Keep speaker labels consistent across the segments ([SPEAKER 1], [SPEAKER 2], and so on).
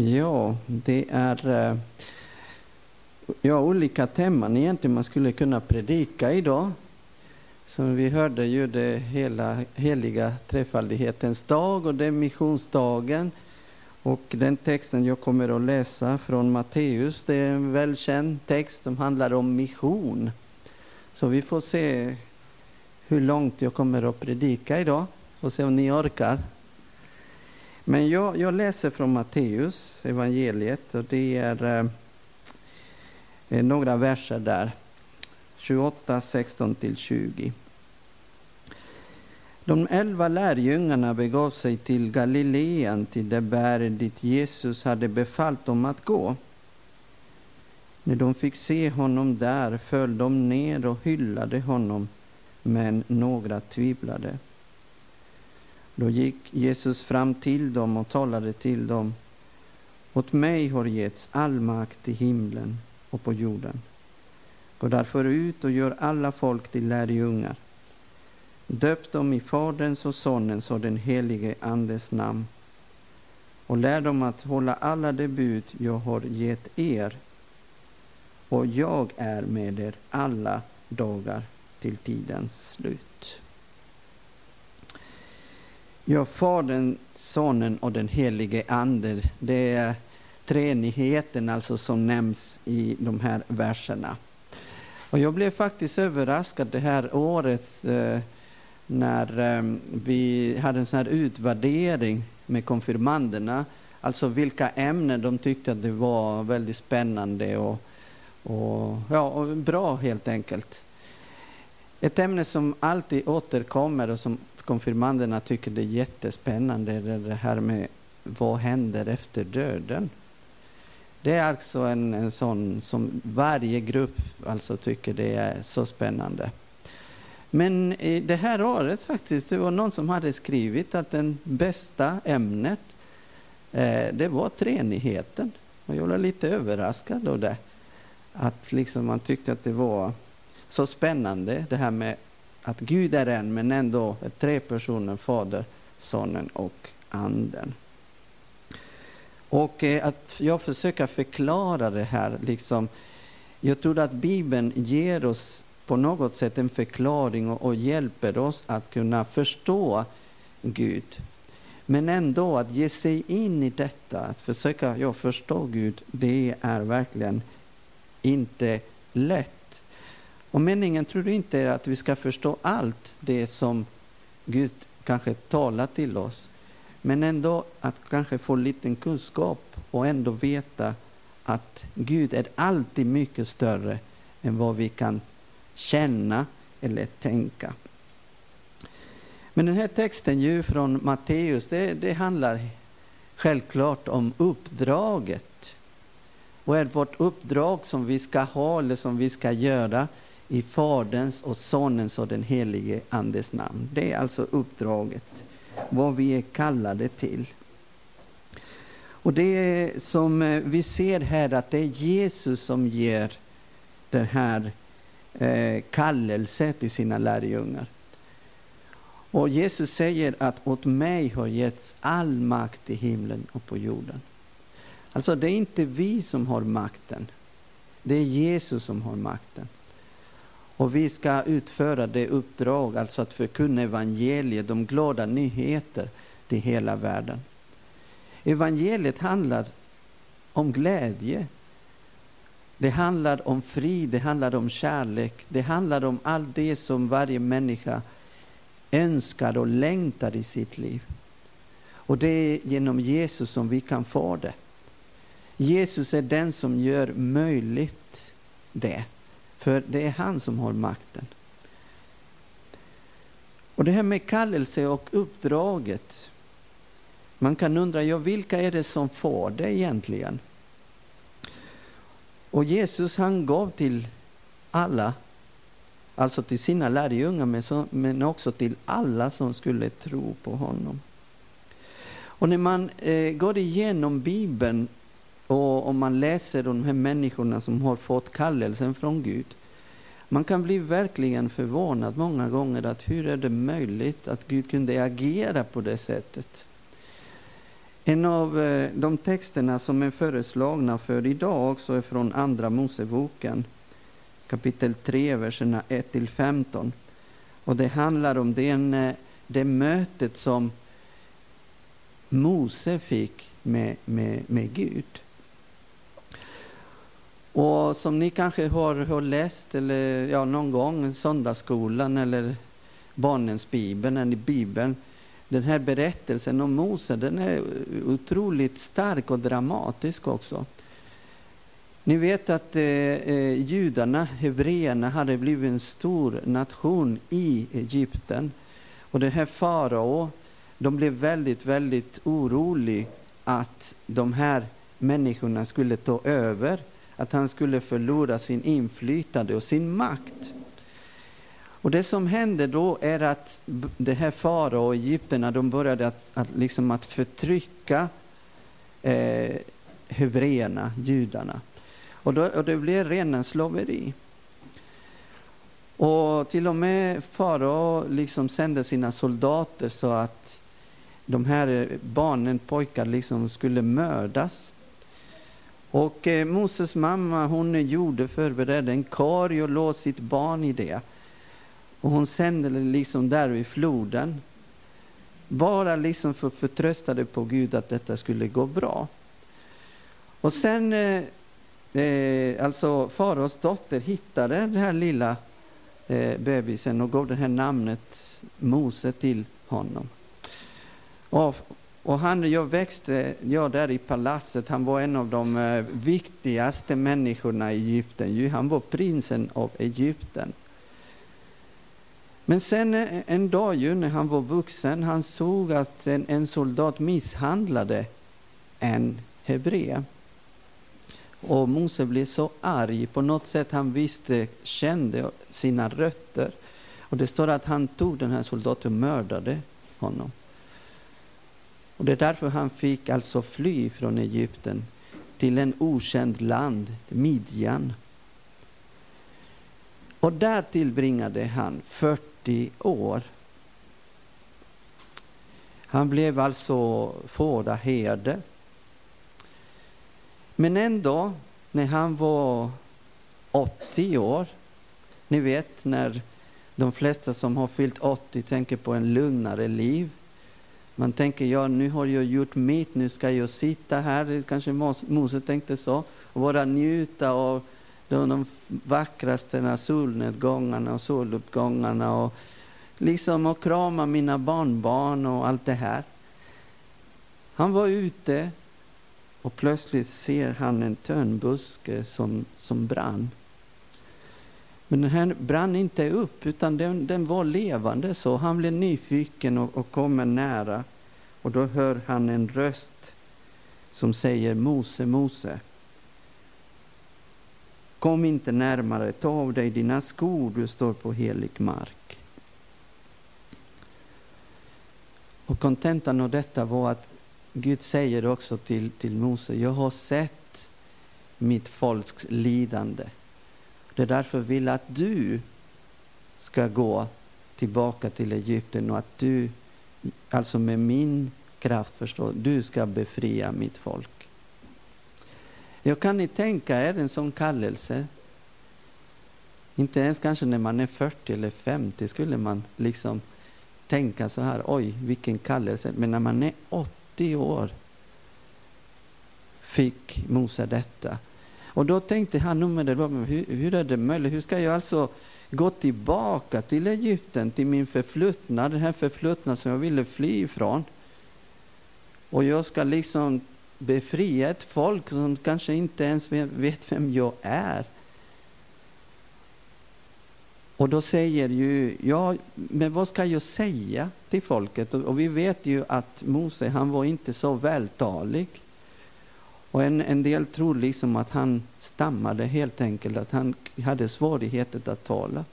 [SPEAKER 1] Ja, det är eh, ja, olika teman egentligen man skulle kunna predika idag. Som vi hörde ju det hela heliga trefaldighetens dag och det är missionsdagen. Och den texten jag kommer att läsa från Matteus, det är en välkänd text som handlar om mission. Så vi får se hur långt jag kommer att predika idag. Får se om ni orkar. Men jag, jag läser från Matteus evangeliet och det är eh, eh några verser där. 28, 16 till 20. De elva lärjungarna begav sig till Galileen, till det berg dit Jesus hade befallt dem att gå. När de fick se honom där föll de ner och hyllade honom, men några tvivlade. Då gick Jesus fram till dem och talade till dem. Åt mig har getts all makt i himlen och på jorden. Gå därför ut och gör alla folk till lärjungar. Döp dem i Faderns och Sonens och den helige Andes namn och lär dem att hålla alla de bud jag har gett er. Och jag är med er alla dagar till tidens slut. Ja, Fadern, Sonen och den helige Ande, det är treenigheten alltså som nämns i de här verserna. Och jag blev faktiskt överraskad det här året eh, när eh, vi hade en sån här utvärdering med konfirmanderna. Alltså vilka ämnen de tyckte att det var väldigt spännande och, och, ja, och bra helt enkelt. Ett ämne som alltid återkommer och som konfirmanderna tycker det är jättespännande det här med vad händer efter döden? Det är alltså en, en sån som varje grupp alltså tycker det är så spännande. Men det här året faktiskt, det var någon som hade skrivit att det bästa ämnet, eh, det var treenigheten. Och jag blev lite överraskad av det. Att liksom man tyckte att det var så spännande, det här med att Gud är en, men ändå är tre personer, Fader, Sonen och Anden. Och eh, att jag försöker förklara det här, liksom, jag tror att Bibeln ger oss på något sätt en förklaring och, och hjälper oss att kunna förstå Gud. Men ändå att ge sig in i detta, att försöka ja, förstå Gud, det är verkligen inte lätt. Och meningen tror du inte är att vi ska förstå allt det som Gud kanske talar till oss. Men ändå att kanske få lite kunskap och ändå veta att Gud är alltid mycket större än vad vi kan känna eller tänka. Men den här texten ju från Matteus, det, det handlar självklart om uppdraget. Vad är vårt uppdrag som vi ska ha eller som vi ska göra i Faderns och Sonens och den helige Andes namn. Det är alltså uppdraget, vad vi är kallade till. Och det som eh, vi ser här att det är Jesus som ger den här eh, till sina lärjungar. Och Jesus säger att åt mig har getts all makt i himlen och på jorden. Alltså det är inte vi som har makten. Det är Jesus som har makten. Och vi ska utföra det uppdrag, alltså att förkunna evangeliet, de glada nyheter till hela världen. Evangeliet handlar om glädje, det handlar om frid, det handlar om kärlek, det handlar om allt det som varje människa önskar och längtar i sitt liv. Och det är genom Jesus som vi kan få det. Jesus är den som gör möjligt det, för det är han som har makten. Och det här med kallelse och uppdraget. Man kan undra, ja, vilka är det som får det egentligen? Och Jesus han gav till alla, alltså till sina lärjungar, men också till alla som skulle tro på honom. Och när man eh, går igenom Bibeln och om man läser de här människorna som har fått kallelsen från Gud, man kan bli verkligen förvånad många gånger att hur är det möjligt att Gud kunde agera på det sättet? En av eh, de texterna som är föreslagna för idag också är från Andra Moseboken, kapitel 3, verserna 1-15. Och det handlar om den, eh, det mötet som Mose fick med, med, med Gud. Och som ni kanske har, har läst eller, ja, någon gång i söndagsskolan eller barnens bibeln eller Bibeln. Den här berättelsen om Mose den är otroligt stark och dramatisk också. Ni vet att eh, eh, judarna, hebreerna, hade blivit en stor nation i Egypten. Och den här farao, de blev väldigt, väldigt oroliga att de här människorna skulle ta över, att han skulle förlora sin inflytande och sin makt. Och det som hände då är att det här farao och egyptierna, de började att, att, liksom att förtrycka eh, hebreerna, judarna. Och, då, och det blev rena slaveri. Och till och med farao liksom sände sina soldater så att de här barnen, pojkar, liksom skulle mördas. Och eh, Moses mamma hon gjorde förberedde en korg och låg sitt barn i det. Och hon sände det liksom där vid floden. Bara liksom för att förtrösta på Gud att detta skulle gå bra. Och sen, eh, eh, alltså faraos dotter hittade den här lilla eh, bebisen och gav det här namnet Mose till honom. Och, och han, jag växte jag där i palatset, han var en av de eh, viktigaste människorna i Egypten. Han var prinsen av Egypten. Men sen eh, en dag ju när han var vuxen, han såg att en, en soldat misshandlade en hebré. Och Mose blev så arg, på något sätt han visste, kände sina rötter. Och det står att han tog den här soldaten och mördade honom. Och det är därför han fick alltså fly från Egypten till en okänd land, Midjan. Och där tillbringade han 40 år. Han blev alltså fåraherde. Men ändå, när han var 80 år, ni vet när de flesta som har fyllt 80 tänker på en lugnare liv. Man tänker, ja nu har jag gjort mitt, nu ska jag sitta här, kanske Mose tänkte så, och bara njuta av de vackraste solnedgångarna och soluppgångarna och liksom och krama mina barnbarn och allt det här. Han var ute och plötsligt ser han en törnbuske som, som brann. Men den här brann inte upp, utan den, den var levande. så Han blev nyfiken och, och kommer nära. Och då hör han en röst som säger Mose, Mose. Kom inte närmare, ta av dig dina skor, du står på helig mark. Och kontentan av detta var att Gud säger också till, till Mose, jag har sett mitt folks lidande. Det är därför vill att du ska gå tillbaka till Egypten och att du, alltså med min kraft förstår, du ska befria mitt folk. Jag kan ni tänka er en sån kallelse? Inte ens kanske när man är 40 eller 50 skulle man liksom tänka så här, oj vilken kallelse. Men när man är 80 år fick Mose detta. Och då tänkte han omedelbart, hur, hur är det möjligt? Hur ska jag alltså gå tillbaka till Egypten, till min förflutna, den här förflutna som jag ville fly ifrån? Och jag ska liksom befria ett folk som kanske inte ens vet vem jag är. Och då säger ju, ja, men vad ska jag säga till folket? Och vi vet ju att Mose, han var inte så vältalig. Och en, en del tror liksom att han stammade helt enkelt, att han hade svårigheter att tala.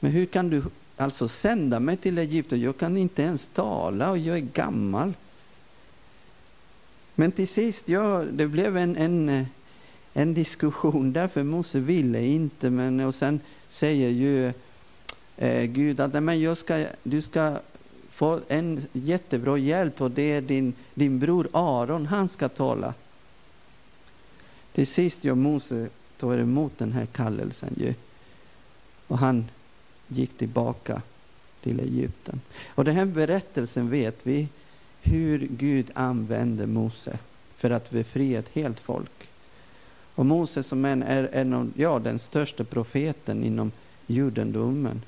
[SPEAKER 1] Men hur kan du alltså sända mig till Egypten? Jag kan inte ens tala och jag är gammal. Men till sist, ja, det blev en, en, en diskussion därför Mose ville inte. Men, och sen säger ju eh, Gud att men jag ska, du ska få en jättebra hjälp och det är din, din bror Aron, han ska tala. Till sist gör Mose tar emot den här kallelsen ju. Och han gick tillbaka till Egypten. Och den här berättelsen vet vi hur Gud använde Mose för att befria ett helt folk. Och Mose som en, är en av, ja, den största profeten inom judendomen.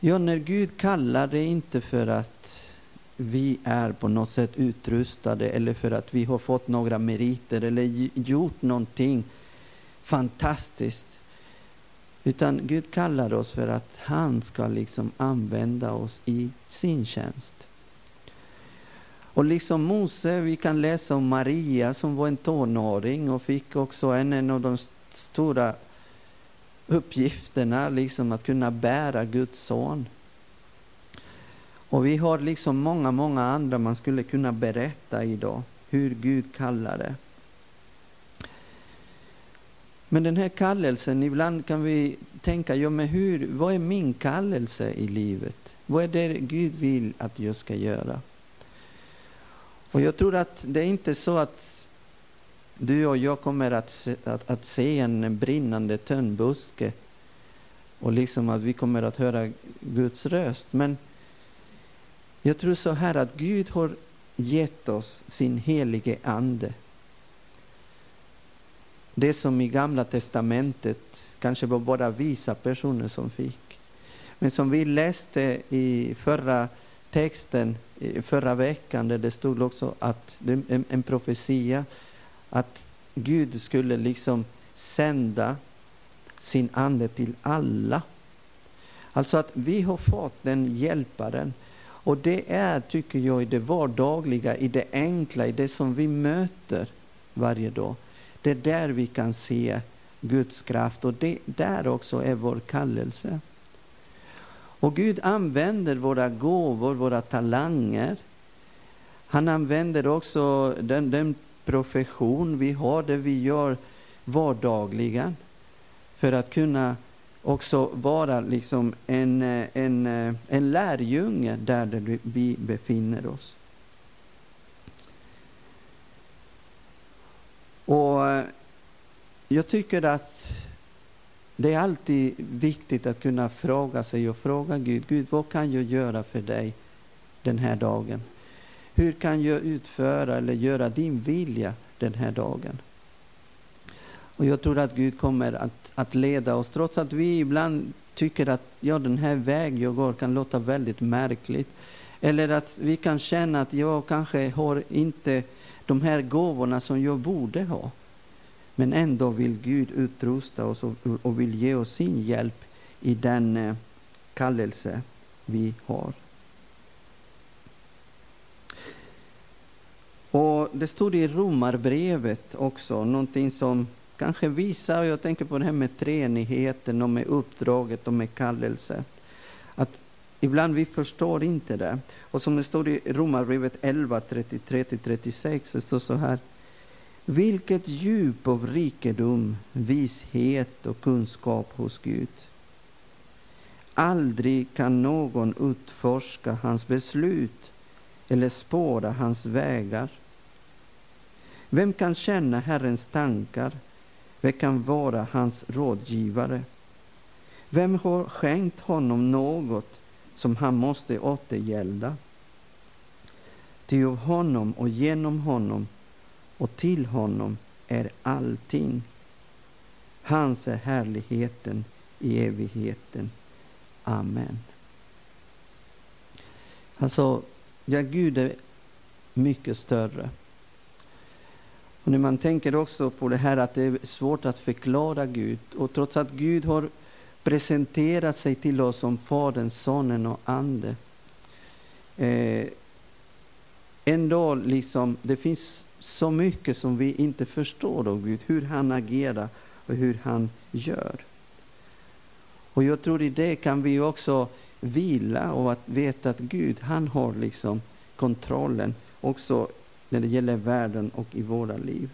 [SPEAKER 1] Ja, när Gud kallar det inte för att vi är på något sätt utrustade eller för att vi har fått några meriter eller gjort någonting fantastiskt. Utan Gud kallar oss för att han ska liksom använda oss i sin tjänst. Och liksom Mose, vi kan läsa om Maria som var en tonåring och fick också en, en av de stora uppgifterna, liksom att kunna bära Guds son. Och vi har liksom många, många andra man skulle kunna berätta idag, hur Gud kallar det. Men den här kallelsen, ibland kan vi tänka, ja, men hur, vad är min kallelse i livet? Vad är det Gud vill att jag ska göra? Och jag tror att det är inte så att du och jag kommer att se, att, att se en brinnande tönnbuske och liksom att vi kommer att höra Guds röst. Men jag tror så här att Gud har gett oss sin helige Ande. Det som i Gamla Testamentet kanske var bara visa personer som fick. Men som vi läste i förra texten förra veckan där det stod också att en, en profetia att Gud skulle liksom sända sin ande till alla. Alltså att vi har fått den hjälparen. Och det är, tycker jag, i det vardagliga, i det enkla, i det som vi möter varje dag. Det är där vi kan se Guds kraft och det där också är vår kallelse. Och Gud använder våra gåvor, våra talanger. Han använder också den, den profession vi har, det vi gör vardagligen för att kunna också vara liksom en, eh, en, eh, en lärjunge där vi befinner oss. Och eh, jag tycker att det är alltid viktigt att kunna fråga sig och fråga Gud, Gud vad kan jag göra för dig den här dagen? Hur kan jag utföra eller göra din vilja den här dagen? Och jag tror att Gud kommer att, att leda oss, trots att vi ibland tycker att ja, den här väg jag går kan låta väldigt märkligt. Eller att vi kan känna att jag kanske har inte de här gåvorna som jag borde ha. Men ändå vill Gud utrusta oss och, och vill ge oss sin hjälp i den eh, kallelse vi har. Och Det stod i Romarbrevet också, någonting som kanske visar, och jag tänker på det här med treenigheten och med uppdraget och med kallelse, att ibland vi förstår inte det. Och som det står i Romarbrevet 11, 33-36, det står så här. Vilket djup av rikedom, vishet och kunskap hos Gud. Aldrig kan någon utforska hans beslut eller spåra hans vägar. Vem kan känna Herrens tankar? Vem kan vara hans rådgivare? Vem har skänkt honom något som han måste återgälda? Ty av honom och genom honom och till honom är allting. Hans är härligheten i evigheten. Amen. Alltså, ja, Gud är mycket större. Och när man tänker också på det här att det är svårt att förklara Gud, och trots att Gud har presenterat sig till oss som Fadern, Sonen och Ande, eh, ändå liksom, det finns så mycket som vi inte förstår av Gud, hur han agerar och hur han gör. Och jag tror i det kan vi också vila och att veta att Gud, han har liksom kontrollen också när det gäller världen och i våra liv.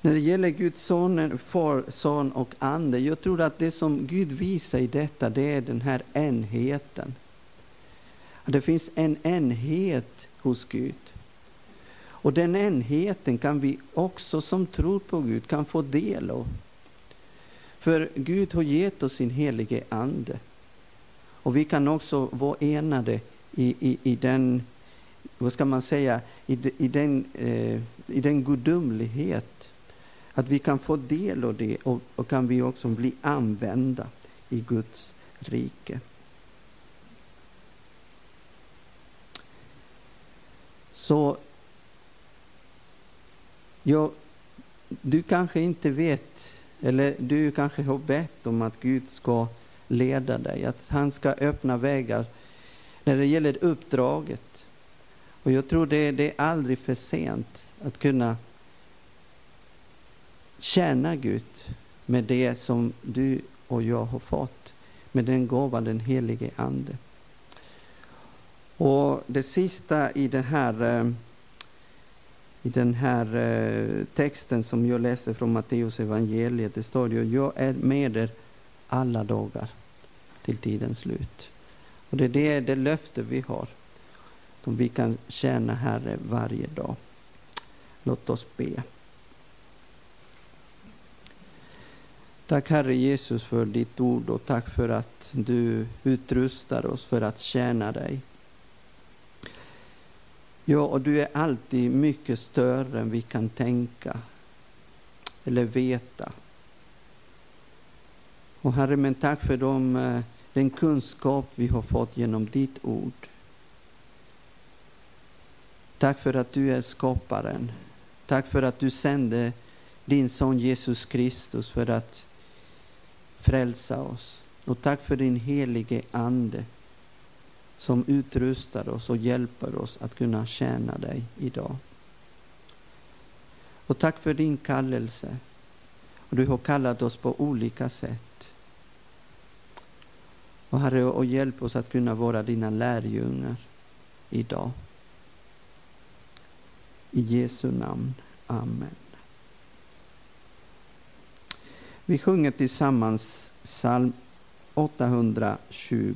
[SPEAKER 1] När det gäller Guds son, far, son och ande, jag tror att det som Gud visar i detta, det är den här enheten. Det finns en enhet hos Gud. Och den enheten kan vi också som tror på Gud kan få del av. För Gud har gett oss sin helige Ande. Och vi kan också vara enade i, i, i den, vad ska man säga, i, i, den, eh, i den gudomlighet. Att vi kan få del av det och, och kan vi också bli använda i Guds rike. Så ja, du kanske inte vet, eller du kanske har bett om att Gud ska leda dig, att han ska öppna vägar när det gäller uppdraget. Och jag tror det, det är aldrig för sent att kunna tjäna Gud med det som du och jag har fått, med den gåvan, den helige Ande. Och det sista i den här eh, i den här eh, texten som jag läste från Matteus evangeliet, det står ju jag är med er alla dagar till tidens slut. Och det är det, det löfte vi har, som vi kan tjäna Herre varje dag. Låt oss be. Tack Herre Jesus för ditt ord och tack för att du utrustar oss för att tjäna dig. Ja, och du är alltid mycket större än vi kan tänka eller veta. Och Herre, men tack för dem, eh, den kunskap vi har fått genom ditt ord. Tack för att du är skaparen. Tack för att du sände din son Jesus Kristus för att frälsa oss. Och tack för din helige Ande som utrustar oss och hjälper oss att kunna tjäna dig idag. Och tack för din kallelse. Och du har kallat oss på olika sätt. Och Herre, och hjälp oss att kunna vara dina lärjungar idag. I Jesu namn. Amen. Vi sjunger tillsammans psalm 820.